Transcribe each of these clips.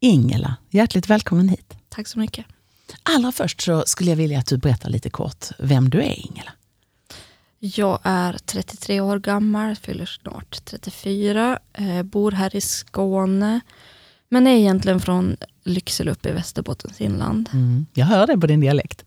Ingela, hjärtligt välkommen hit. Tack så mycket. Allra först så skulle jag vilja att du berättar lite kort vem du är, Ingela. Jag är 33 år gammal, fyller snart 34, eh, bor här i Skåne, men är egentligen från Lycksele uppe i Västerbottens inland. Mm. Jag hör det på din dialekt.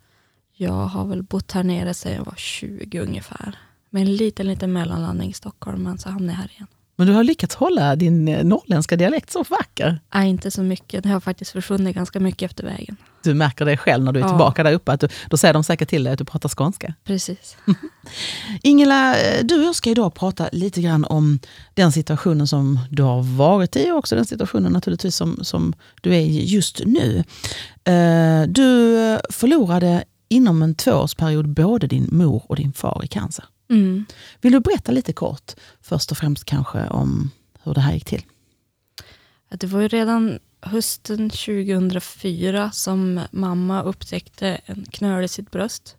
Jag har väl bott här nere sedan jag var 20 ungefär. Med en liten, liten mellanlandning i Stockholm, men så hamnade jag här igen. Men du har lyckats hålla din eh, norrländska dialekt så vacker. Nej, inte så mycket. Det har faktiskt försvunnit ganska mycket efter vägen. Du märker det själv när du är Ja. tillbaka där uppe. Att du, då säger de säkert till dig att du pratar skånska. Precis. Ingela, eh, du och jag ska idag prata lite grann om den situationen som du har varit i och också den situationen naturligtvis som, som du är i just nu. Eh, Du förlorade inom en tvåårsperiod både din mor och din far i cancer. Mm. Vill du berätta lite kort, först och främst kanske om hur det här gick till? Det var ju redan hösten 2004 som mamma upptäckte en knöl i sitt bröst.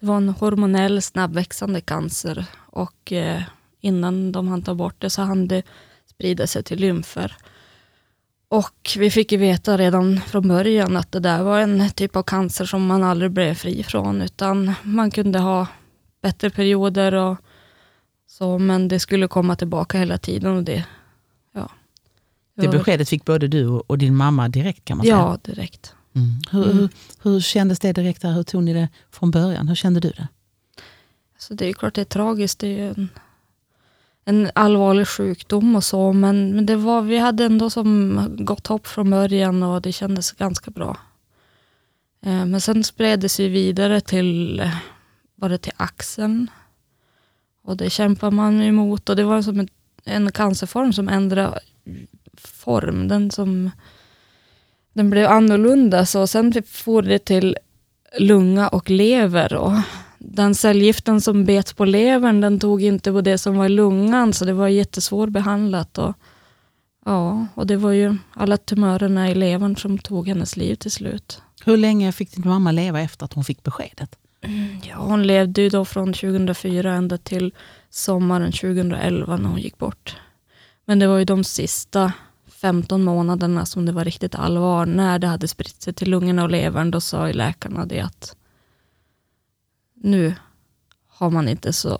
Det var en hormonell snabbväxande cancer och eh, innan de hann ta bort det så hann det sprida sig till lymfer. Och vi fick ju veta redan från början att det där var en typ av cancer som man aldrig blev fri från utan man kunde ha bättre perioder och så men det skulle komma tillbaka hela tiden och det, ja. Det beskedet fick både du och din mamma direkt kan man säga. Ja, direkt. Mm. Hur, Mm. hur, hur kändes det direkt? Där? Hur tog ni det från början? Hur kände du det? Så det är klart det är tragiskt. Det är en, en allvarlig sjukdom och så, men, men det var, vi hade ändå som gott hopp från början och det kändes ganska bra. Eh, men sen spred det sig vidare till, var det till axeln. Och det kämpar man emot och det var som en, en cancerform som ändrade form. Den, som, den blev annorlunda, så sen for det till lunga och lever. Och den cellgiften som bet på levern, den tog inte på det som var i lungan, så det var jättesvårbehandlat. Och, ja, och det var ju alla tumörerna i levern som tog hennes liv till slut. Hur länge fick din mamma leva efter att hon fick beskedet? Mm, ja, hon levde ju då från 2004 ända till sommaren 2011 när hon gick bort. Men det var ju de sista 15 månaderna som det var riktigt allvar. När det hade spritt sig till lungorna och levern, då sa ju läkarna det att nu har man inte så,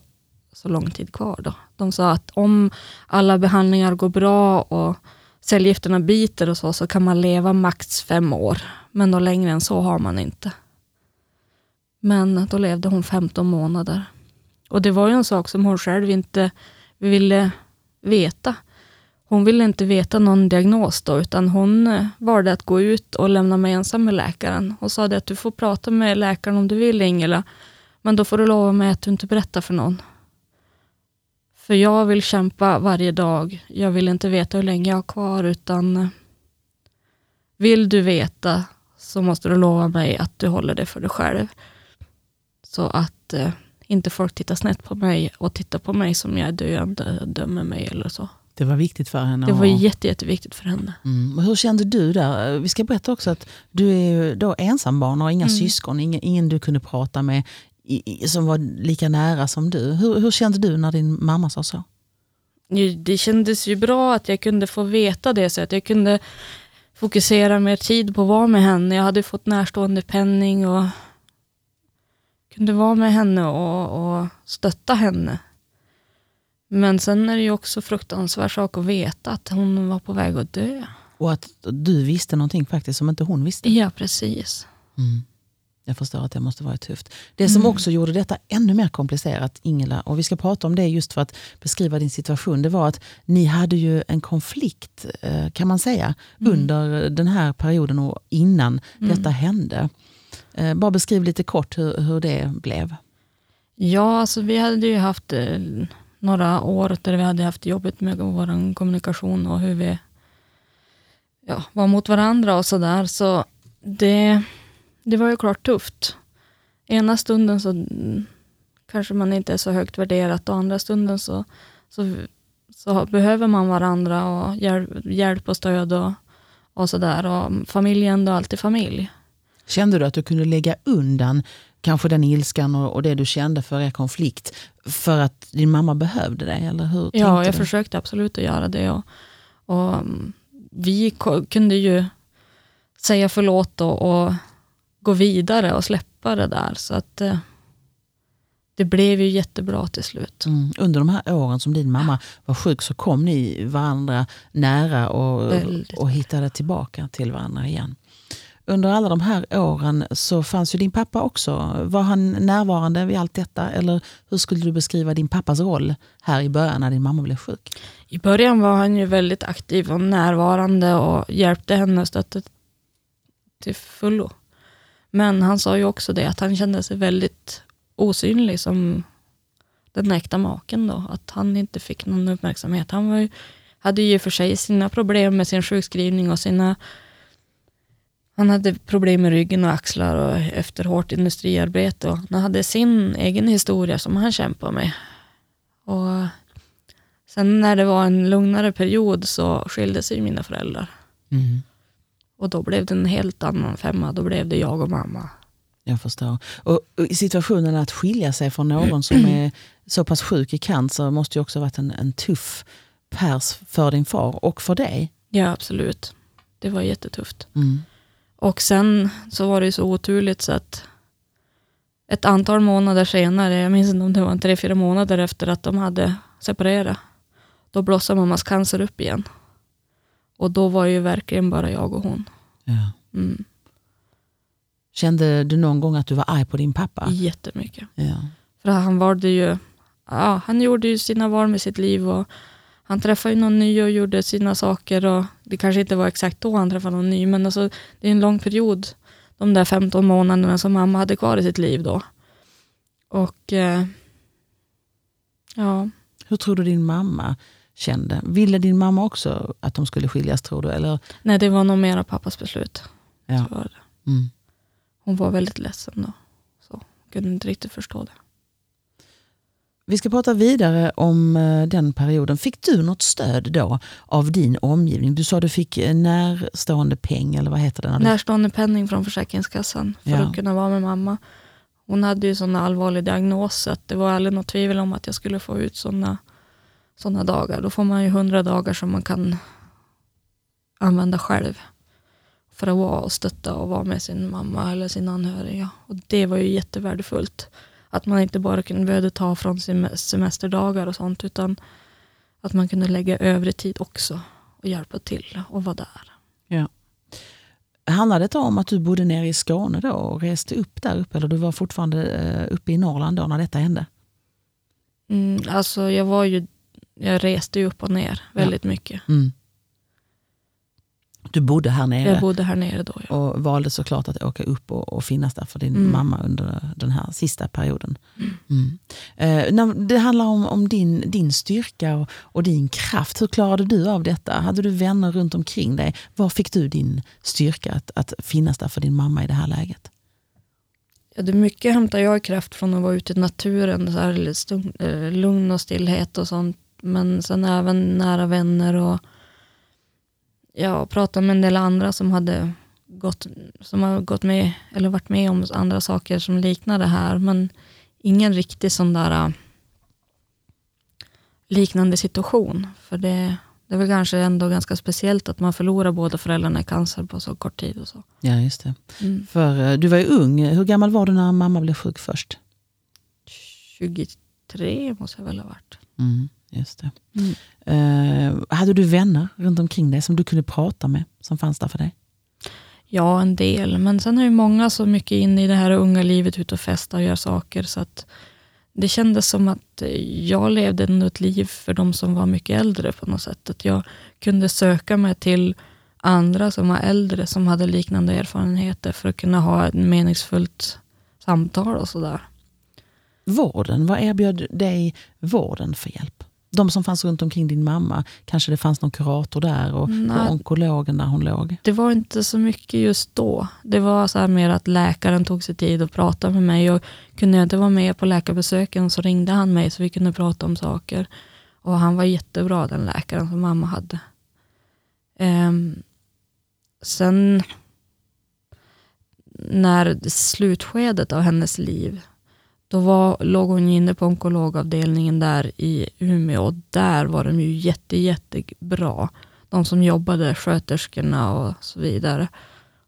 så lång tid kvar. Då. De sa att om alla behandlingar går bra och cellgifterna biter och så, så kan man leva max fem år. Men då längre än så har man inte. Men då levde hon 15 månader. Och det var ju en sak som hon själv inte ville veta. Hon ville inte veta någon diagnos då, utan hon eh, valde att gå ut och lämna mig ensam med läkaren. Och sa att du får prata med läkaren om du vill Ingela, men då får du lova mig att du inte berättar för någon. För jag vill kämpa varje dag. Jag vill inte veta hur länge jag har kvar, utan eh, vill du veta så måste du lova mig att du håller det för dig själv. Så att eh, inte folk tittar snett på mig och tittar på mig som jag är döende, dömer mig eller så. Det var viktigt för henne. Det var och- jätte, jätteviktigt för henne. Mm. Och Hur kände du där? Vi ska berätta också att du är då ensambarn och har inga Mm. syskon, ingen, ingen du kunde prata med i, som var lika nära som du. Hur, hur kände du när din mamma sa så? Det kändes ju bra att jag kunde få veta det, så att jag kunde fokusera mer tid på att vara med henne. Jag hade fått närstående penning och kunde vara med henne och, och stötta henne. Men sen är det ju också fruktansvärd sak att veta att hon var på väg att dö. Och att du visste någonting faktiskt som inte hon visste. Ja, precis. Mm. Jag förstår att det måste vara tufft. Det som Mm. också gjorde detta ännu mer komplicerat, Ingela, och vi ska prata om det just för att beskriva din situation, det var att ni hade ju en konflikt, eh, kan man säga, Mm. under den här perioden och innan Mm. detta hände. Eh, Bara beskriv lite kort hur, hur det blev. Ja, alltså vi hade ju haft eh, några år där vi hade haft jobbet med vår kommunikation och hur vi ja, var mot varandra och sådär. Så det, det var ju klart tufft. Ena stunden så kanske man inte är så högt värderat och andra stunden så, så, så behöver man varandra och hjälp, hjälp och stöd och, och sådär. Och familjen är alltid familj. Kände du att du kunde lägga undan kanske den ilskan och, och det du kände för er konflikt för att din mamma behövde dig? Eller hur Ja, jag du? försökte absolut att göra det. Och, och mm, vi kunde ju säga förlåt och, och gå vidare och släppa det där. Så att eh, det blev ju jättebra till slut. Mm. Under de här åren som din mamma var sjuk så kom ni varandra nära och, Väldigt. och hittade tillbaka till varandra igen. Under alla de här åren så fanns ju din pappa också. Var han närvarande vid allt detta? Eller hur skulle du beskriva din pappas roll här i början när din mamma blev sjuk? I början var han ju väldigt aktiv och närvarande och hjälpte henne och stötte till fullo. Men han sa ju också det att han kände sig väldigt osynlig som den äkta maken då. Att han inte fick någon uppmärksamhet. Han var ju, hade ju för sig sina problem med sin sjukskrivning och sina han hade problem med ryggen och axlar och efter hårt industriarbete. Och han hade sin egen historia som han kämpade med. Och Sen när det var en lugnare period så skilde sig mina föräldrar. Mm. Och då blev det en helt annan femma. Då blev det jag och mamma. Jag förstår. Och situationen att skilja sig från någon som är så pass sjuk i cancer måste ju också ha varit en, en tuff pers för din far och för dig. Ja, absolut. Det var jättetufft. Mm. Och sen så var det ju så oturligt så att ett antal månader senare, jag minns inte om det var tre, fyra månader efter att de hade separerat, då blossade mammas cancer upp igen. Och då var ju verkligen bara jag och hon. Ja. Mm. Kände du någon gång att du var arg på din pappa? Jättemycket. Ja. För han valde ju, ja, han gjorde ju sina val med sitt liv och han träffade ju någon ny och gjorde sina saker och det kanske inte var exakt då han träffade någon ny men alltså det är en lång period, de där 15 månaderna som mamma hade kvar i sitt liv då. Och eh, ja, Hur tror du din mamma kände? Ville din mamma också att de skulle skiljas tror du? Eller? nej det var nog mera pappas beslut. Ja. Var. Mm. Hon var väldigt ledsen då. Så kunde inte riktigt förstå det. Vi ska prata vidare om eh, den perioden. Fick du något stöd då av din omgivning? Du sa du fick eh, närstående peng, eller vad heter det? Närstående penning från Försäkringskassan för Ja. att kunna vara med mamma. Hon hade ju sådana allvarliga diagnoser att det var aldrig något tvivel om att jag skulle få ut sådana såna dagar. Då får man ju hundra dagar som man kan använda själv för att vara och stötta och vara med sin mamma eller sin anhöriga. Och det var ju jättevärdefullt. Att man inte bara kunde behövde ta från semesterdagar och sånt utan att man kunde lägga övrig tid också och hjälpa till och vara där. Ja. Handlade det om att du bodde nere i Skåne då och reste upp där uppe? Eller du var fortfarande eh, uppe i Norrland då när detta hände? Mm, alltså jag var ju, jag reste ju upp och ner väldigt mycket. Mm. Du bodde här nere Jag bodde här nere då. Ja. och valde såklart att åka upp och, och finnas där för din Mm. mamma under den här sista perioden. Mm. Eh, när det handlar om, om din, din styrka och, och din kraft. Hur klarade du av detta? Hade du vänner runt omkring dig? Var fick du din styrka att, att finnas där för din mamma i det här läget? Ja, det mycket hämtar jag kraft från att vara ute i naturen, så här, eh, lugn och stillhet och sånt. Men sen även nära vänner och ja, prata med en del andra som hade gått, som har gått med eller varit med om andra saker som liknar det här. Men ingen riktig sån där eh, liknande situation. För det, det är väl kanske ändå ganska speciellt att man förlorar båda föräldrarna i cancer på så kort tid. och så. Ja, just det. Mm. För eh, du var ju ung. Hur gammal var du när mamma blev sjuk först? 23 måste jag väl ha varit. Mm, just det. Mm. Eh, hade du vänner runt omkring dig som du kunde prata med, som fanns där för dig? Ja, en del. Men sen är ju många så mycket inne i det här unga livet, ut och festa och göra saker. Så att det kändes som att jag levde ändå ett liv för de som var mycket äldre på något sätt. Att jag kunde söka mig till andra som var äldre, som hade liknande erfarenheter för att kunna ha ett meningsfullt samtal och sådär. Vården, vad erbjöd dig vården för hjälp? De som fanns runt omkring din mamma, kanske det fanns någon kurator där och, Nej. och onkologen där hon låg? Det var inte så mycket just då. Det var så här mer att läkaren tog sig tid att prata med mig. Och kunde jag inte vara med på läkarbesöken så ringde han mig så vi kunde prata om saker. Och han var jättebra den läkaren som mamma hade. Ehm, sen när slutskedet av hennes liv då var, låg hon inne på onkologavdelningen där i Umeå och där var de ju jätte, jättebra. de som jobbade, sköterskorna och så vidare.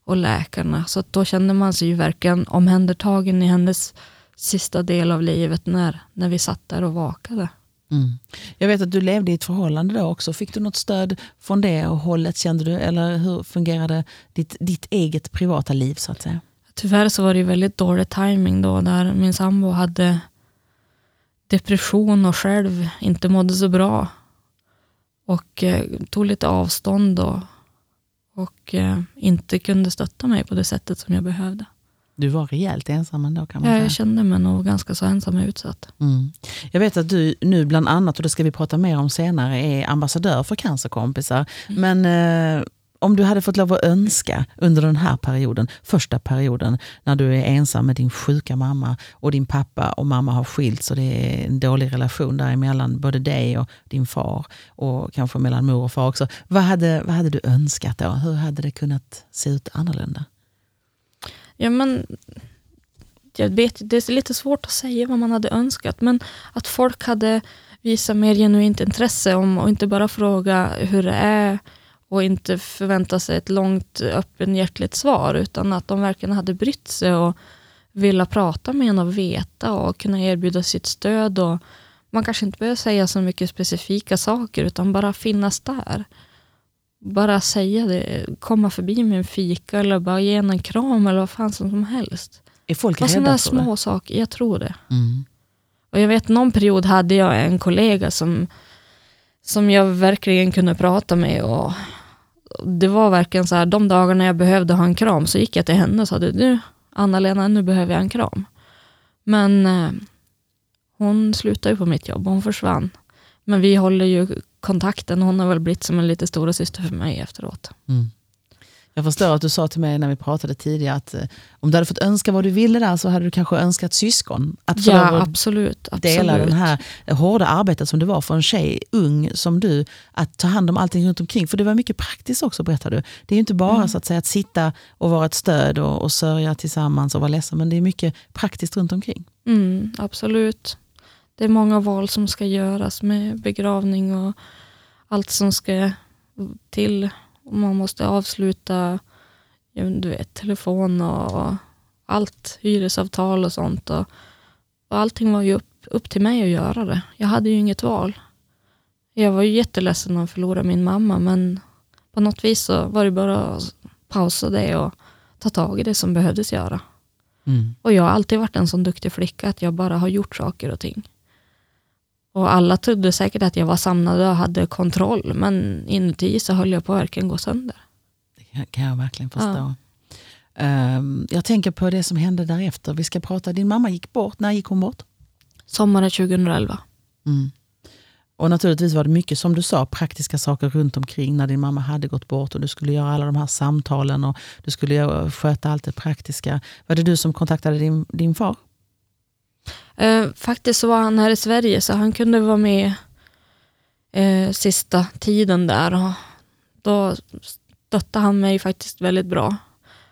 Och läkarna. Så då kände man sig ju verkligen omhändertagen i hennes sista del av livet när, när vi satt där och vakade. Mm. Jag vet att du levde i ett förhållande då också. Fick du något stöd från det och hållet? Kände du, eller hur fungerade ditt, ditt eget privata liv? så att säga? Tyvärr så var det väldigt dålig timing då där min sambo hade depression och själv inte mådde så bra. Och eh, tog lite avstånd och, och eh, inte kunde stötta mig på det sättet som jag behövde. Du var rejält ensam ändå kan man ja, säga. Jag kände mig nog ganska så ensam och utsatt. Mm. Jag vet att du nu bland annat, och det ska vi prata mer om senare, är ambassadör för cancerkompisar. Mm. Men eh, om du hade fått lov att önska under den här perioden, första perioden, när du är ensam med din sjuka mamma och din pappa och mamma har skilts och det är en dålig relation däremellan, både dig och din far och kanske mellan mor och far också. Vad hade, vad hade du önskat då? Hur hade det kunnat se ut annorlunda? Ja, men, jag vet, det är lite svårt att säga vad man hade önskat, men att folk hade visat mer genuint intresse om och inte bara fråga hur det är och inte förvänta sig ett långt öppenhjärtligt svar, utan att de verkligen hade brytt sig och vilja prata med en och veta och kunna erbjuda sitt stöd. Och man kanske inte behöver säga så mycket specifika saker, utan bara finnas där bara säga det, komma förbi med en fika eller bara ge en, en kram eller vad fan som helst. Är folk Bara rädda för små det? saker, jag tror det. Mm. Och jag vet någon period hade jag en kollega som, som jag verkligen kunde prata med och det var verkligen så här, de dagarna jag behövde ha en kram så gick jag till henne och sa du, Anna-Lena, nu behöver jag en kram. Men eh, hon slutade ju på mitt jobb, hon försvann. Men vi håller ju kontakten, hon har väl blivit som en lite stora syster för mig efteråt. Mm. Jag förstår att du sa till mig när vi pratade tidigare att eh, om du hade fått önska vad du ville där så hade du kanske önskat syskon. Att få Ja, absolut. absolut. dela den här hårda arbetet som det var för en tjej, ung som du, att ta hand om allting runt omkring. För det var mycket praktiskt också berättar du. Det är ju inte bara Mm. så att säga att sitta och vara ett stöd och, och sörja tillsammans och vara ledsen, men det är mycket praktiskt runt omkring. Mm, absolut. Det är många val som ska göras med begravning och allt som ska till. Och man måste avsluta du vet, telefon och allt, hyresavtal och sånt. Och, och allting var ju upp, upp till mig att göra det. Jag hade ju inget val. Jag var ju jätteledsen att förlora min mamma, men på något vis så var det bara att pausa det och ta tag i det som behövdes göra. Mm. Och jag har alltid varit en sån duktig flicka att jag bara har gjort saker och ting. Och alla trodde säkert att jag var samlad och hade kontroll, men inuti så höll jag på att verkligen gå sönder. Det kan jag verkligen förstå. Ehm, jag tänker på det som hände därefter. Vi ska prata, din mamma gick bort. När gick hon bort? Sommaren 2011. Mm. Och naturligtvis var det mycket, som du sa, praktiska saker runt omkring när din mamma hade gått bort och du skulle göra alla de här samtalen och du skulle sköta allt det praktiska. Var det du som kontaktade din, din far? Eh, faktiskt så var han här i Sverige, så han kunde vara med eh, sista tiden där. Och då stöttade han mig faktiskt väldigt bra.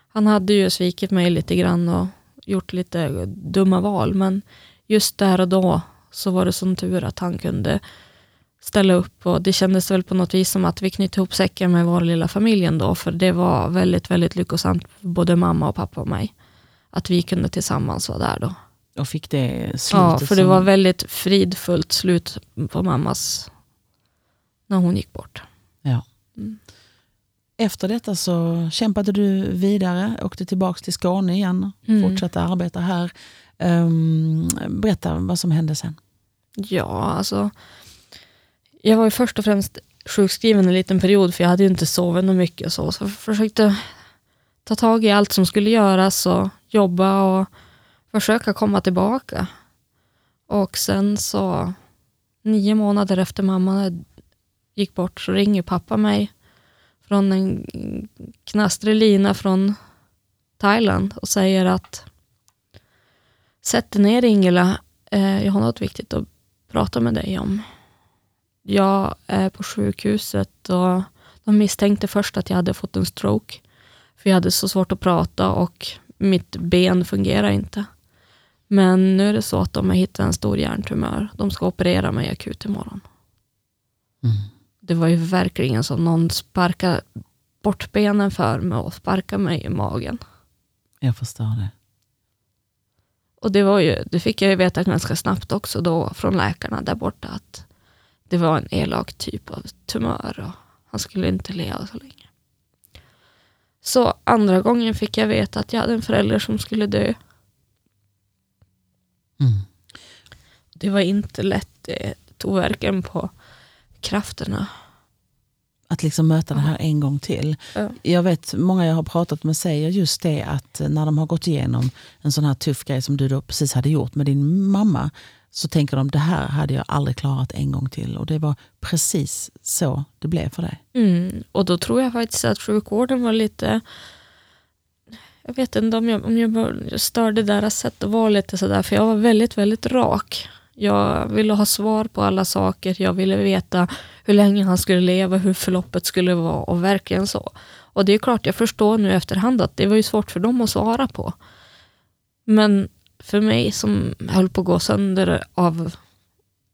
Han hade ju svikit mig lite grann och gjort lite dumma val, men just där och då så var det som tur att han kunde ställa upp och det kändes väl på något vis som att vi knöt ihop säcken med vår lilla familj ändå, för det var väldigt, väldigt lyckosamt för både mamma och pappa och mig. Att vi kunde tillsammans vara där då. Och fick det slutet? Ja, för det var väldigt fridfullt slut på mammas, när hon gick bort. Ja. Mm. Efter detta så kämpade du vidare, åkte tillbaka till Skåne igen, Mm. fortsatte arbeta här. Ehm, berätta vad som hände sen. Ja, alltså. Jag var ju först och främst sjukskriven en liten period, för jag hade ju inte sovit något mycket. och Så, så jag försökte ta tag i allt som skulle göras och jobba och försöka komma tillbaka. Och sen så, nio månader efter mamma gick bort, så ringer pappa mig från en knastrig lina från Thailand och säger att Sätt dig ner Ingela, eh, jag har något viktigt att prata med dig om. Jag är på sjukhuset och de misstänkte först att jag hade fått en stroke. För jag hade så svårt att prata och mitt ben fungerar inte. Men nu är det så att de har hittat en stor hjärntumör. De ska operera mig akut imorgon. Mm. Det var ju verkligen som någon sparkade bort benen för mig och sparkade mig i magen. Jag förstår det. Och det, var ju, det fick jag ju veta ganska snabbt också då från läkarna där borta att det var en elak typ av tumör och han skulle inte leva så länge. Så andra gången fick jag veta att jag hade en förälder som skulle dö. Mm. Det var inte lätt. Det tog verkligen på krafterna. Att liksom möta det här en gång till. Ja. Jag vet många jag har pratat med säger just det att när de har gått igenom en sån här tuff grej som du då precis hade gjort med din mamma så tänker de det här hade jag aldrig klarat en gång till. Och det var precis så det blev för dig. Mm. Och då tror jag faktiskt att sjukvården var lite jag vet inte om jag, om jag störde deras sätt att vara lite sådär, för jag var väldigt, väldigt rak. Jag ville ha svar på alla saker, jag ville veta hur länge han skulle leva, hur förloppet skulle vara och verkligen så. Och det är klart, jag förstår nu efterhand att det var ju svårt för dem att svara på. Men för mig som höll på att gå sönder av,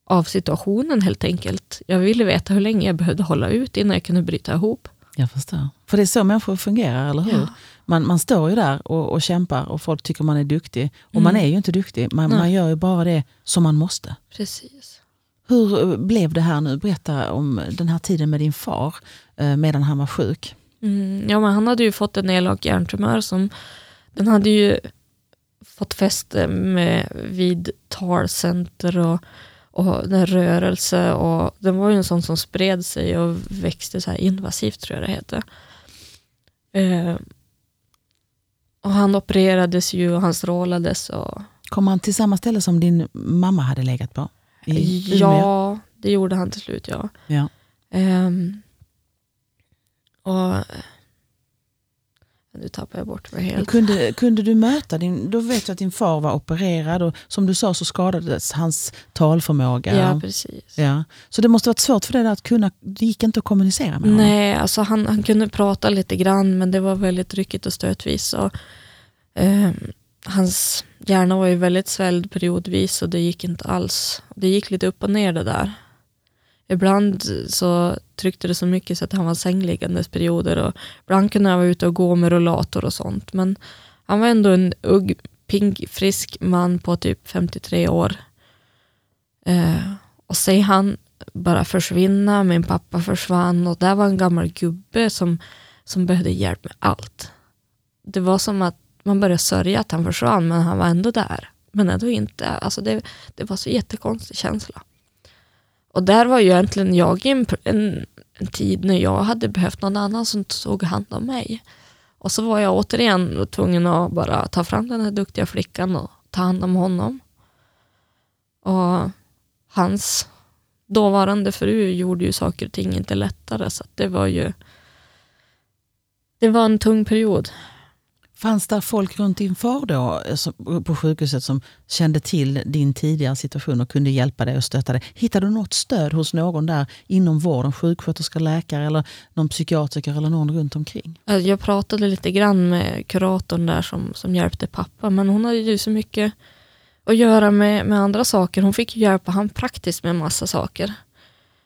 av situationen helt enkelt. Jag ville veta hur länge jag behövde hålla ut innan jag kunde bryta ihop. Jag förstår. För det är så människor fungerar, eller hur? Ja. Man, man står ju där och, och kämpar och folk tycker man är duktig. Och Mm. man är ju inte duktig, man, man gör ju bara det som man måste. Precis. Hur eh, blev det här nu? Berätta om den här tiden med din far eh, medan han var sjuk. Mm, ja, men han hade ju fått en elak hjärntumör som den hade ju fått fäste med vid talcenter och, och den rörelse och den var ju en sån som spred sig och växte så här invasivt tror jag det heter. Eh, och han opererades ju och han strålades och Kom han till samma ställe som din mamma hade legat på? I ja, det gjorde han till slut ja. ja. Ehm, och nu tappar jag bort mig helt. Kunde, kunde du möta din, då vet du att din far var opererad och som du sa så skadades hans talförmåga. Ja, precis. Ja. Så det måste varit svårt för dig att kunna, det gick inte att kommunicera med honom. Nej, alltså han, han kunde prata lite grann men det var väldigt ryckigt och stötvis. Och, ehm, hans hjärna var ju väldigt svälld periodvis och det gick inte alls. Det gick lite upp och ner det där. Ibland så tryckte det så mycket så att han var sängliggandes perioder och ibland kunde han vara ute och gå med rollator och sånt. Men han var ändå en ung, pigg, frisk man på typ 53 år. Eh, och säg han bara försvinna, min pappa försvann och där var en gammal gubbe som, som behövde hjälp med allt. Det var som att man började sörja att han försvann men han var ändå där. Men ändå inte. Alltså det, det var så jättekonstig känsla. Och där var ju egentligen jag i en, en, en tid när jag hade behövt någon annan som tog hand om mig. Och så var jag återigen tvungen att bara ta fram den här duktiga flickan och ta hand om honom. Och hans dåvarande fru gjorde ju saker och ting inte lättare så att det var ju det var en tung period. Fanns det folk runt din far då alltså, på sjukhuset som kände till din tidigare situation och kunde hjälpa dig och stötta dig? Hittade du något stöd hos någon där inom vården, sjuksköterska, läkare eller någon psykiatriker eller någon runt omkring? Alltså, jag pratade lite grann med kuratorn där som, som hjälpte pappa, men hon hade ju så mycket att göra med, med andra saker. Hon fick hjälpa han praktiskt med massa saker.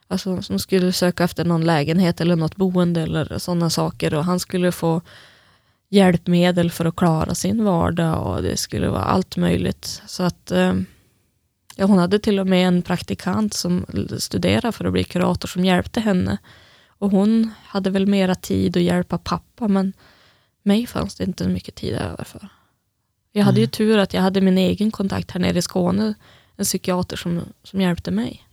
Alltså som skulle söka efter någon lägenhet eller något boende eller sådana saker och han skulle få hjälpmedel för att klara sin vardag och det skulle vara allt möjligt. Så att eh, ja, hon hade till och med en praktikant som studerade för att bli kurator som hjälpte henne. Och hon hade väl mera tid att hjälpa pappa men mig fanns det inte mycket tid över för. Jag hade ju tur att jag hade min egen kontakt här nere i Skåne, en psykiater som, som hjälpte mig.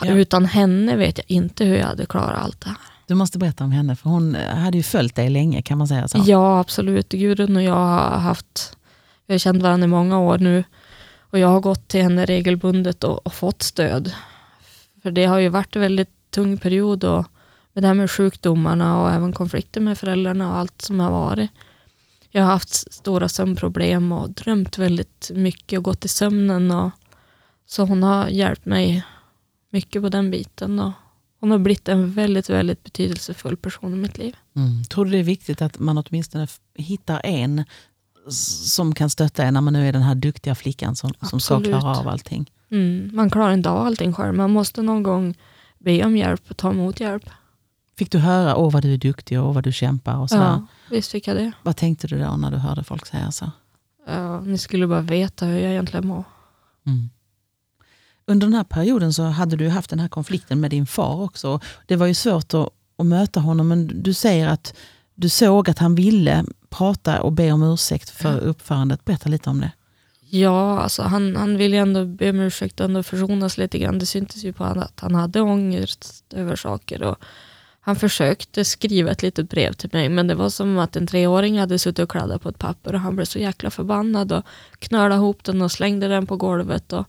Ja. Utan henne vet jag inte hur jag hade klarat allt det här. Du måste berätta om henne, för hon eh, hade ju följt dig länge kan man säga så. Ja, absolut. Gudrun och jag har haft, vi har känt varandra i många år nu. Och jag har gått till henne regelbundet och, och fått stöd. För det har ju varit en väldigt tung period och med det här med sjukdomarna och även konflikter med föräldrarna och allt som har varit. Jag har haft stora sömnproblem och drömt väldigt mycket och gått i sömnen. Och, så hon har hjälpt mig mycket på den biten. Och hon har blivit en väldigt, väldigt betydelsefull person i mitt liv. Mm. Tror du det är viktigt att man åtminstone hittar en som kan stötta en när man nu är den här duktiga flickan som, som ska Absolut. klara av allting? Mm, man klarar inte av allting själv. Man måste någon gång be om hjälp och ta emot hjälp. Fick du höra åh vad du är duktig och vad du kämpar? Och sådär? Ja, visst fick jag det. Vad tänkte du då när du hörde folk säga så? Ja, ni skulle bara veta hur jag egentligen mår. Mm. Under den här perioden så hade du haft den här konflikten med din far också. Det var ju svårt att, att möta honom men du säger att du såg att han ville prata och be om ursäkt för uppförandet. Berätta lite om det. Ja, alltså han, han ville ändå be om ursäkt och ändå försonas lite grann. Det syntes ju på honom att han hade ångest över saker. Och han försökte skriva ett litet brev till mig men det var som att en treåring hade suttit och kladdat på ett papper och han blev så jäkla förbannad och knölade ihop den och slängde den på golvet. Och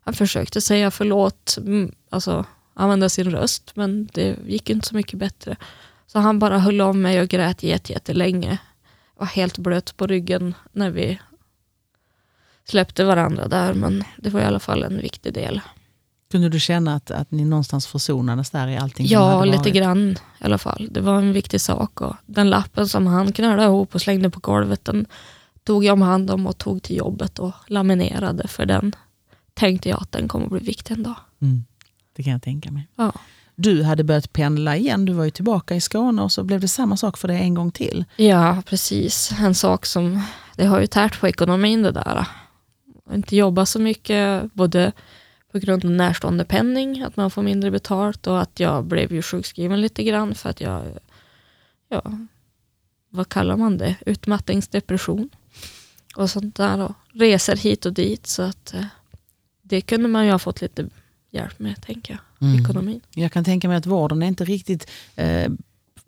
han försökte säga förlåt, mm, alltså använda sin röst men det gick inte så mycket bättre. Så han bara höll om mig och grät jättelänge. Var helt blöt på ryggen när vi släppte varandra där men det var i alla fall en viktig del. Kunde du känna att, att ni någonstans försonades där i allting Ja, lite grann i alla fall. Det var en viktig sak. Och den lappen som han knölade ihop och slängde på golvet, den tog jag om hand om och tog till jobbet och laminerade. För den tänkte jag att den kommer bli viktig en dag. Mm, det kan jag tänka mig. Ja. Du hade börjat pendla igen, du var ju tillbaka i Skåne och så blev det samma sak för dig en gång till. Ja, precis. En sak som, det har ju tärt på ekonomin det där. Inte jobba så mycket, både på grund av närstående penning, att man får mindre betalt och att jag blev ju sjukskriven lite grann för att jag, ja, vad kallar man det, utmattningsdepression och sånt där och reser hit och dit så att eh, det kunde man ju ha fått lite hjälp med, tänker jag, mm. ekonomin. Jag kan tänka mig att vården är inte riktigt eh,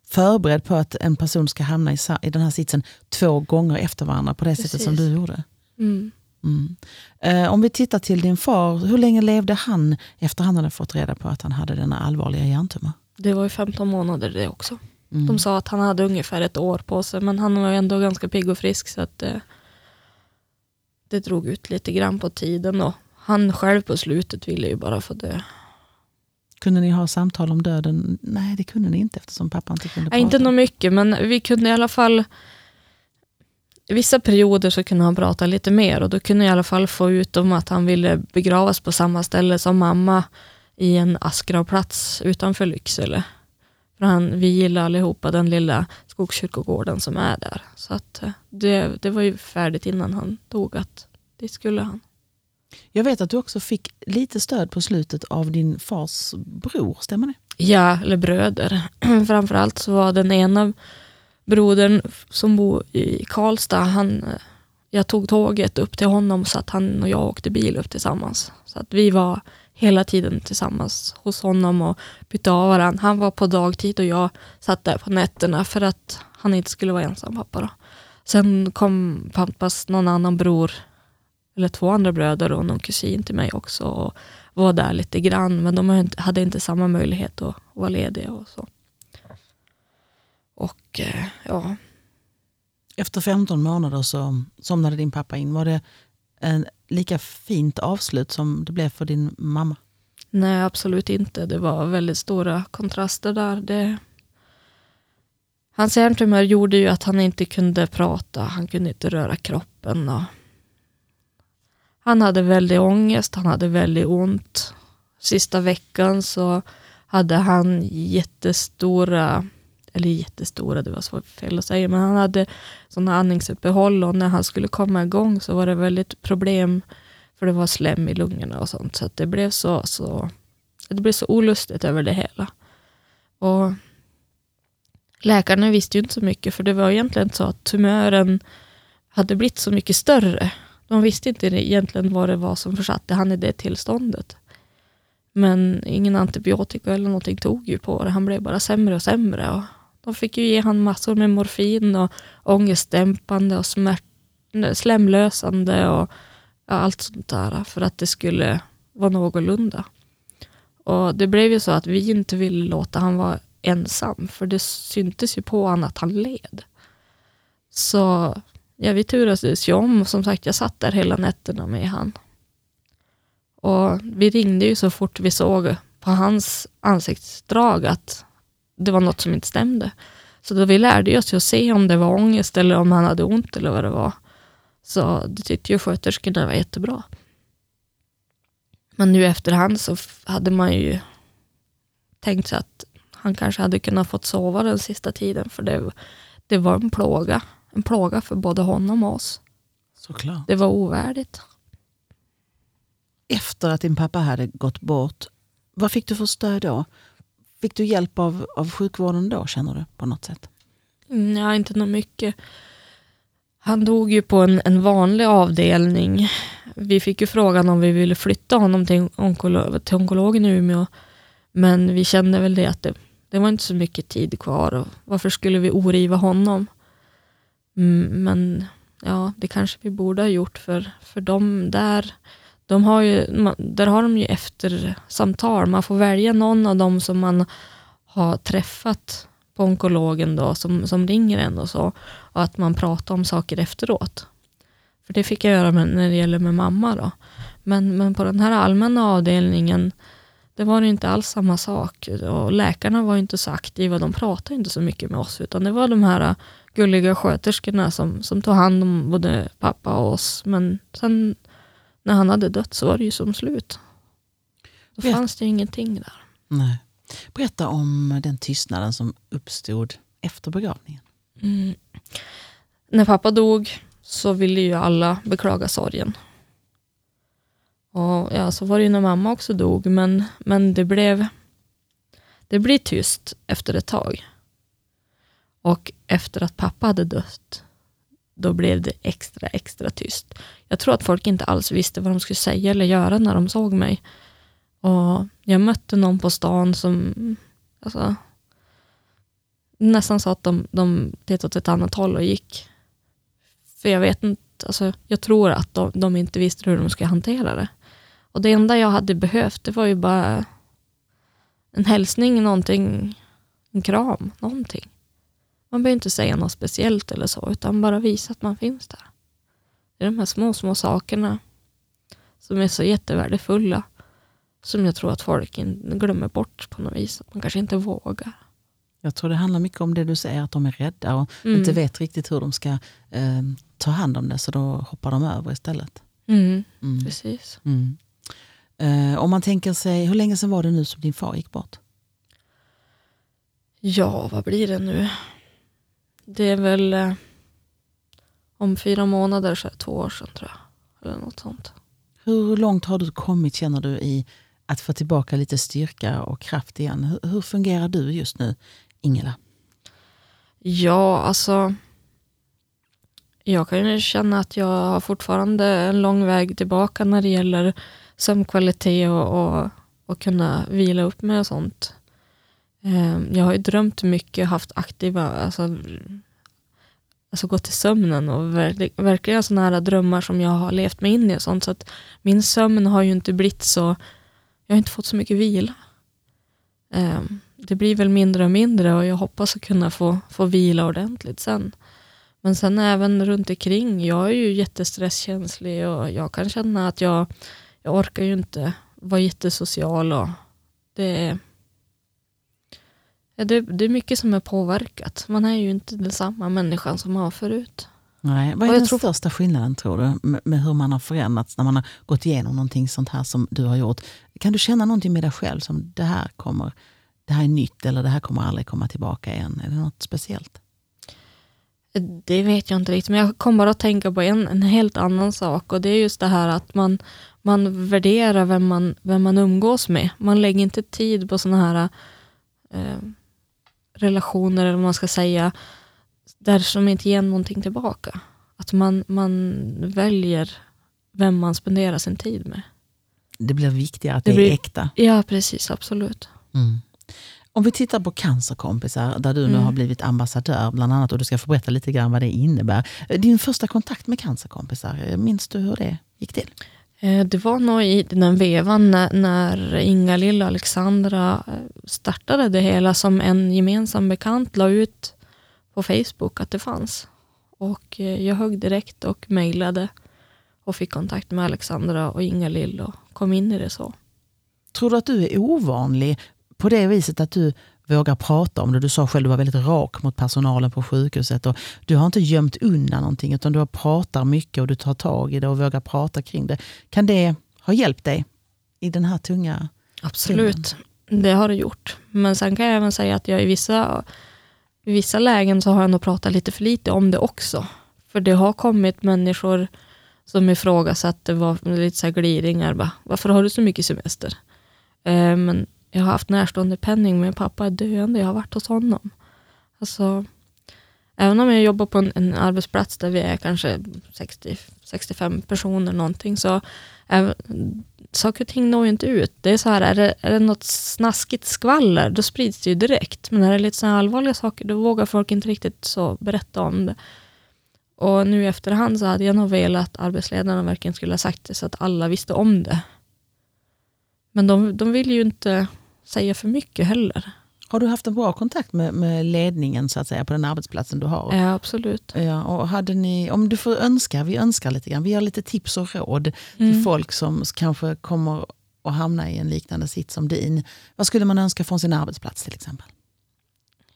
förberedd på att en person ska hamna i, i den här sitsen två gånger efter varandra på det Precis. sättet som du gjorde. Mm. Mm. Eh, om vi tittar till din far, hur länge levde han efter han hade fått reda på att han hade denna allvarliga hjärntumör? Det var ju 15 månader det också. Mm. De sa att han hade ungefär ett år på sig men han var ändå ganska pigg och frisk så att det, det drog ut lite grann på tiden och han själv på slutet ville ju bara få dö. Kunde ni ha samtal om döden? Nej, det kunde ni inte eftersom pappa inte kunde prata. Nej, inte något mycket, men vi kunde i alla fall i vissa perioder så kunde han prata lite mer och då kunde jag i alla fall få ut om att han ville begravas på samma ställe som mamma i en askgravplats utanför Lycksele. För han, vi gillar allihopa den lilla skogskyrkogården som är där. Så att eh, det, det var ju färdigt innan han dog att det skulle han. Jag vet att du också fick lite stöd på slutet av din fars bror, stämmer det? Ja, eller bröder. Framförallt så var den ena brodern som bor i Karlstad, han, eh, jag tog tåget upp till honom så att han och jag åkte bil upp tillsammans. Så att vi var hela tiden tillsammans hos honom och bytte av varandra. Han var på dagtid och jag satt där på nätterna för att han inte skulle vara ensam pappa. Då. Sen kom pappas någon annan bror, eller två andra bröder och någon kusin till mig också och var där lite grann. Men de hade inte samma möjlighet att vara lediga och så. Och eh, ja. Efter 15 månader så somnade din pappa in. Var det en lika fint avslut som det blev för din mamma? Nej, absolut inte. Det var väldigt stora kontraster där. Det... Hans hjärntumör gjorde ju att han inte kunde prata, han kunde inte röra kroppen. Och... Han hade väldigt ångest, han hade väldigt ont. Sista veckan så hade han jättestora eller jättestora, det var så fel att säga, men han hade sådana andningsuppehåll och när han skulle komma igång så var det väldigt problem för det var slem i lungorna och sånt. Så det blev så, så, det blev så olustigt över det hela. Och läkarna visste ju inte så mycket för det var egentligen så att tumören hade blivit så mycket större. De visste inte egentligen vad det var som försatte han i det tillståndet. Men ingen antibiotika eller någonting tog ju på det. Han blev bara sämre och sämre. Och de fick ju ge han massor med morfin och ångestdämpande och smärt, slemlösande och ja, allt sånt där för att det skulle vara någorlunda. Och det blev ju så att vi inte ville låta han vara ensam för det syntes ju på honom att han led. Så ja, vi turades ju om och som sagt jag satt där hela nätterna med han. Och vi ringde ju så fort vi såg på hans ansiktsdrag att det var något som inte stämde. Så då vi lärde oss att se om det var ångest eller om han hade ont eller vad det var. Så det tyckte ju sköterskorna var jättebra. Men nu efterhand så hade man ju tänkt sig att han kanske hade kunnat fått sova den sista tiden, för det, det var en plåga. En plåga för både honom och oss. Såklart. Det var ovärdigt. Efter att din pappa hade gått bort, vad fick du för stöd då? Fick du hjälp av, av sjukvården då, känner du, på något sätt? Nej, inte något mycket. Han dog ju på en, en vanlig avdelning. Vi fick ju frågan om vi ville flytta honom till, onkolo till onkologen i Umeå. Men vi kände väl det att det, det var inte så mycket tid kvar. Och varför skulle vi oriva honom? Mm, men ja, det kanske vi borde ha gjort för, för de där, de har ju, där har de ju eftersamtal. Man får välja någon av dem som man har träffat på onkologen då, som, som ringer en och så. Och att man pratar om saker efteråt. För det fick jag göra med, när det gäller med mamma. Då. Men, men på den här allmänna avdelningen, det var inte alls samma sak. Och läkarna var inte så aktiva, de pratade inte så mycket med oss. Utan det var de här gulliga sköterskorna som, som tog hand om både pappa och oss. Men sen när han hade dött så var det ju som slut. Då Vet- fanns det ju ingenting där. Nej. Berätta om den tystnaden som uppstod efter begravningen. Mm. När pappa dog så ville ju alla beklaga sorgen. Och ja, så var det ju när mamma också dog, men, men det blev det blev tyst efter ett tag. Och efter att pappa hade dött, då blev det extra, extra tyst. Jag tror att folk inte alls visste vad de skulle säga eller göra när de såg mig. Och jag mötte någon på stan som, alltså, nästan sa att de, de tittade åt ett annat håll och gick. För jag vet inte, alltså, jag tror att de, de inte visste hur de skulle hantera det. Och det enda jag hade behövt, det var ju bara en hälsning, någonting, en kram, någonting. Man behöver inte säga något speciellt eller så, utan bara visa att man finns där. Det är de här små, små sakerna som är så jättevärdefulla, som jag tror att folk glömmer bort på något vis. Att man kanske inte vågar. Jag tror det handlar mycket om det du säger, att de är rädda och Mm. inte vet riktigt hur de ska eh, ta hand om det, så då hoppar de över istället. Mm, Mm. precis. Mm. Eh, om man tänker sig, hur länge sedan var det nu som din far gick bort? Ja, vad blir det nu? Det är väl eh, om fyra månader så är det två år sedan tror jag. Eller något sånt. Hur långt har du kommit känner du i att få tillbaka lite styrka och kraft igen? Hur, hur fungerar du just nu, Ingela? Ja, alltså. Jag kan ju känna att jag har fortfarande en lång väg tillbaka när det gäller sömnkvalitet och, och, och kunna vila upp mig och sånt. Ehm, jag har ju drömt mycket, haft aktiva, alltså, alltså gått till sömnen och verk- verkligen sådana här drömmar som jag har levt mig in i och sånt. Så att min sömn har ju inte blivit så, jag har inte fått så mycket vila. Ehm, det blir väl mindre och mindre och jag hoppas att kunna få, få vila ordentligt sen. Men sen även runt omkring, jag är ju jättestresskänslig och jag kan känna att jag, jag orkar ju inte vara jättesocial och det är, ja, det, det är mycket som är påverkat. Man är ju inte den samma människan som man var förut. Nej, vad är jag den tror- största skillnaden tror du med, med hur man har förändrats när man har gått igenom någonting sånt här som du har gjort? Kan du känna någonting med dig själv som det här kommer, det här är nytt eller det här kommer aldrig komma tillbaka igen? Är det något speciellt? Det vet jag inte riktigt, men jag kommer att tänka på en, en helt annan sak och det är just det här att man, man värderar vem man, vem man umgås med. Man lägger inte tid på sådana här eh, relationer, eller vad man ska säga, där som inte ger någonting tillbaka. Att man, man väljer vem man spenderar sin tid med. Det blir viktigare att det, Det blir- är äkta. Ja, precis, absolut. Mm. Om vi tittar på cancerkompisar, där du nu Mm. har blivit ambassadör bland annat och du ska få berätta lite grann vad det innebär. Din första kontakt med cancerkompisar, minns du hur det gick till? Eh, det var nog i den vevan när, när Inga-Lill och Alexandra eh, startade det hela som en gemensam bekant la ut på Facebook att det fanns. Och eh, jag högg direkt och mejlade och fick kontakt med Alexandra och Inga-Lill och kom in i det så. Tror du att du är ovanlig på det viset att du vågar prata om det? Du sa själv att du var väldigt rak mot personalen på sjukhuset. Och du har inte gömt undan någonting utan du pratar mycket och du tar tag i det och vågar prata kring det. Kan det ha hjälpt dig i den här tunga Absolut. Det har det gjort. Men sen kan jag även säga att jag i vissa, i vissa lägen så har jag nog pratat lite för lite om det också. För det har kommit människor som ifrågasatte, var lite så här gliringar, bara, varför har du så mycket semester? Eh, men jag har haft närstående penning, men pappa är döende, jag har varit hos honom. Alltså, även om jag jobbar på en, en arbetsplats där vi är kanske 60, 65 personer någonting, så även, saker och ting når ju inte ut. Det är så här, är det, är det något snaskigt skvaller, då sprids det ju direkt. Men är det lite så allvarliga saker, då vågar folk inte riktigt så berätta om det. Och nu i efterhand så hade jag nog velat att arbetsledarna verkligen skulle ha sagt det så att alla visste om det. Men de, de vill ju inte säga för mycket heller. Har du haft en bra kontakt med, med ledningen så att säga på den arbetsplatsen du har? Ja, absolut. Ja, och hade ni, om du får önska, vi önskar lite grann, vi har lite tips och råd Mm. till folk som kanske kommer att hamna i en liknande sitt som din. Vad skulle man önska från sin arbetsplats till exempel?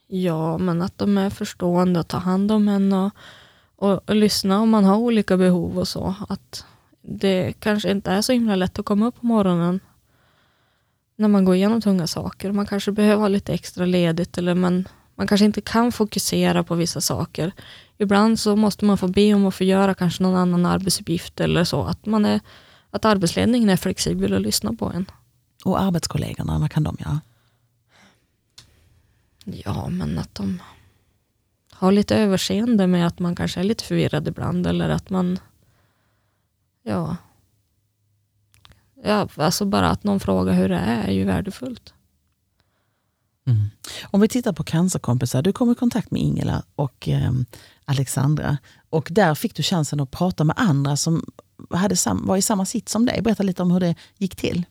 Ja, men att de är förstående och tar hand om en och, och, och lyssna om man har olika behov och så. Att det kanske inte är så himla lätt att komma upp på morgonen när man går igenom tunga saker. Man kanske behöver ha lite extra ledigt eller man, man kanske inte kan fokusera på vissa saker. Ibland så måste man få be om att få göra kanske någon annan arbetsuppgift eller så. Att, man är, att arbetsledningen är flexibel och lyssnar på en. Och arbetskollegorna, vad kan de göra? Ja, men att de har lite överseende med att man kanske är lite förvirrad ibland eller att man, ja, ja alltså bara att någon frågar hur det är är ju värdefullt. Mm. Om vi tittar på cancerkompisar, du kom i kontakt med Ingela och eh, Alexandra och där fick du chansen att prata med andra som hade sam, var i samma sitt som dig. Berätta lite om hur det gick till.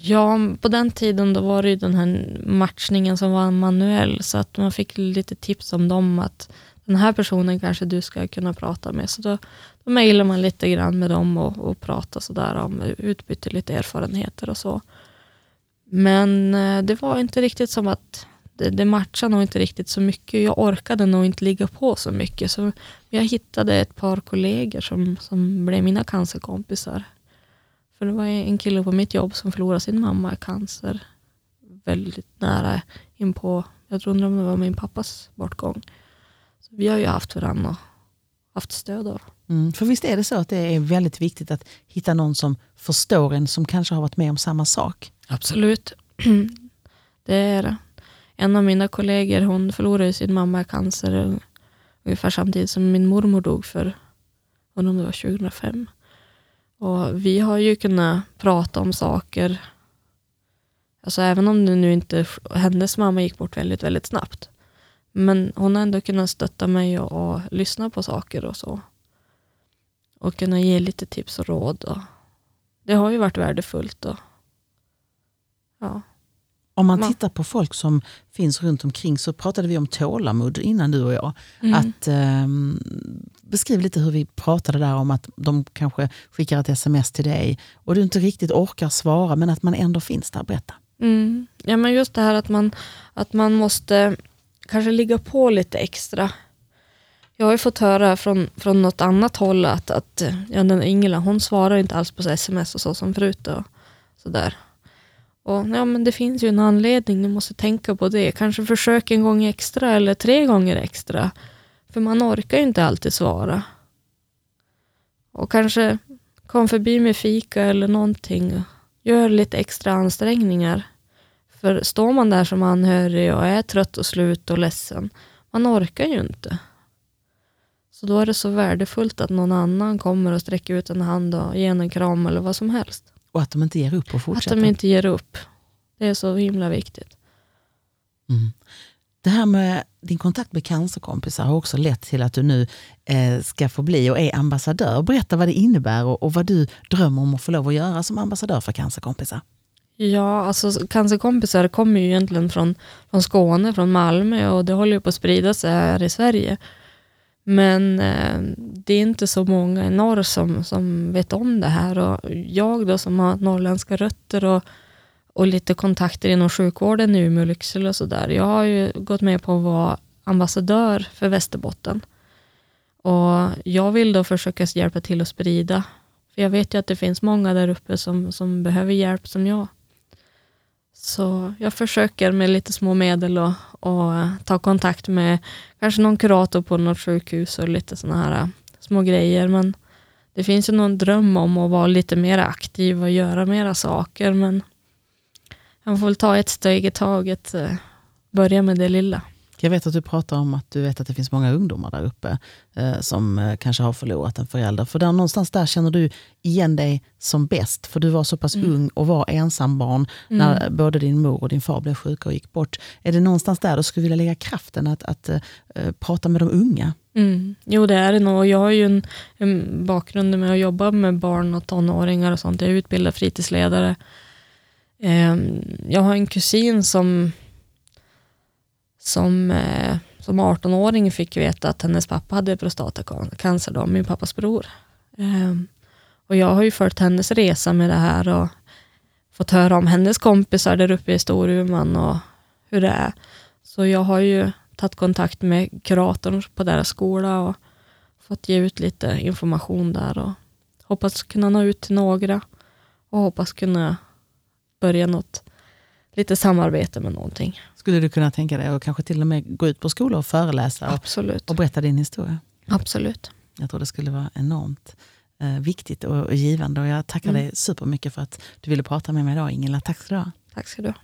Ja, på den tiden då var det ju den här matchningen som var manuell så att man fick lite tips om dem att den här personen kanske du ska kunna prata med. Så då, då mejlar man lite grann med dem och, och pratar sådär om utbyte lite erfarenheter och så. Men eh, det var inte riktigt som att det, det matchade nog inte riktigt så mycket. Jag orkade nog inte ligga på så mycket. Så jag hittade ett par kollegor som, som blev mina cancerkompisar. För det var en kille på mitt jobb som förlorade sin mamma i cancer. Väldigt nära inpå, jag tror undrar om det var min pappas bortgång. Vi har ju haft varandra och haft stöd av. Mm, för visst är det så att det är väldigt viktigt att hitta någon som förstår en som kanske har varit med om samma sak? Absolut. Det är det. En av mina kollegor hon förlorade sin mamma i cancer ungefär samtidigt som min mormor dog för, undrar om det var 2005. Och vi har ju kunnat prata om saker, alltså även om det nu inte, hennes mamma gick bort väldigt, väldigt snabbt. Men hon har ändå kunnat stötta mig och, och lyssna på saker och så. Och kunna ge lite tips och råd. Och det har ju varit värdefullt. Och, ja. Om man Ma- tittar på folk som finns runt omkring så pratade vi om tålamod innan du och jag. Mm. Att, ehm, beskriv lite hur vi pratade där om att de kanske skickar ett sms till dig och du inte riktigt orkar svara men att man ändå finns där. Berätta. Mm. Ja, men just det här att man, att man måste kanske ligga på lite extra. Jag har ju fått höra från, från något annat håll att, att ja, den Ingela hon svarar inte alls på så sms och så som förut. Och sådär. Och, ja, men det finns ju en anledning, ni måste tänka på det. Kanske försök en gång extra eller tre gånger extra. För man orkar ju inte alltid svara. Och kanske kom förbi med fika eller någonting. Gör lite extra ansträngningar. För står man där som anhörig och är trött och slut och ledsen, man orkar ju inte. Så då är det så värdefullt att någon annan kommer och sträcker ut en hand och ger en en kram eller vad som helst. Och att de inte ger upp och Att fortsätter. de inte ger upp. Det är så himla viktigt. Mm. Det här med din kontakt med cancerkompisar har också lett till att du nu eh, ska få bli och är ambassadör. Berätta vad det innebär och, och vad du drömmer om att få lov att göra som ambassadör för cancerkompisar. Ja, alltså cancerkompisar kommer ju egentligen från, från Skåne, från Malmö och det håller ju på att sprida sig här i Sverige. Men eh, det är inte så många i norr som, som vet om det här och jag då som har norrländska rötter och, och lite kontakter inom sjukvården i Umeå och Lycksele och sådär. Jag har ju gått med på att vara ambassadör för Västerbotten. Och jag vill då försöka hjälpa till att sprida. För jag vet ju att det finns många där uppe som, som behöver hjälp som jag. Så jag försöker med lite små medel och, och eh, ta kontakt med kanske någon kurator på något sjukhus och lite sådana här eh, små grejer. Men det finns ju någon dröm om att vara lite mer aktiv och göra mera saker. Men man får väl ta ett steg i taget. Eh, börja med det lilla. Jag vet att du pratar om att du vet att det finns många ungdomar där uppe eh, som eh, kanske har förlorat en förälder. För där, någonstans där känner du igen dig som bäst. För du var så pass ung och var ensambarn när både din mor och din far blev sjuka och gick bort. Är det någonstans där du skulle vilja lägga kraften att, att eh, eh, prata med de unga? Mm. Jo, det är det nog. Jag har ju en, en bakgrund med att jobba med barn och tonåringar och sånt. Jag är utbildad fritidsledare. Ehm, Jag har en kusin som som, eh, som 18-åring fick veta att hennes pappa hade prostatacancer, då, min pappas bror. Eh, Och jag har ju följt hennes resa med det här och fått höra om hennes kompisar där uppe i Storuman och hur det är. Så jag har ju tagit kontakt med kuratorn på deras skola och fått ge ut lite information där och hoppas kunna nå ut till några och hoppas kunna börja något lite samarbete med någonting. Skulle du kunna tänka dig att kanske till och med gå ut på skolor och föreläsa och, Absolut. och berätta din historia? Absolut. Jag tror det skulle vara enormt eh, viktigt och, och givande. Och jag tackar Mm. dig supermycket för att du ville prata med mig idag, Ingela. Tack ska du ha. Tack ska du ha.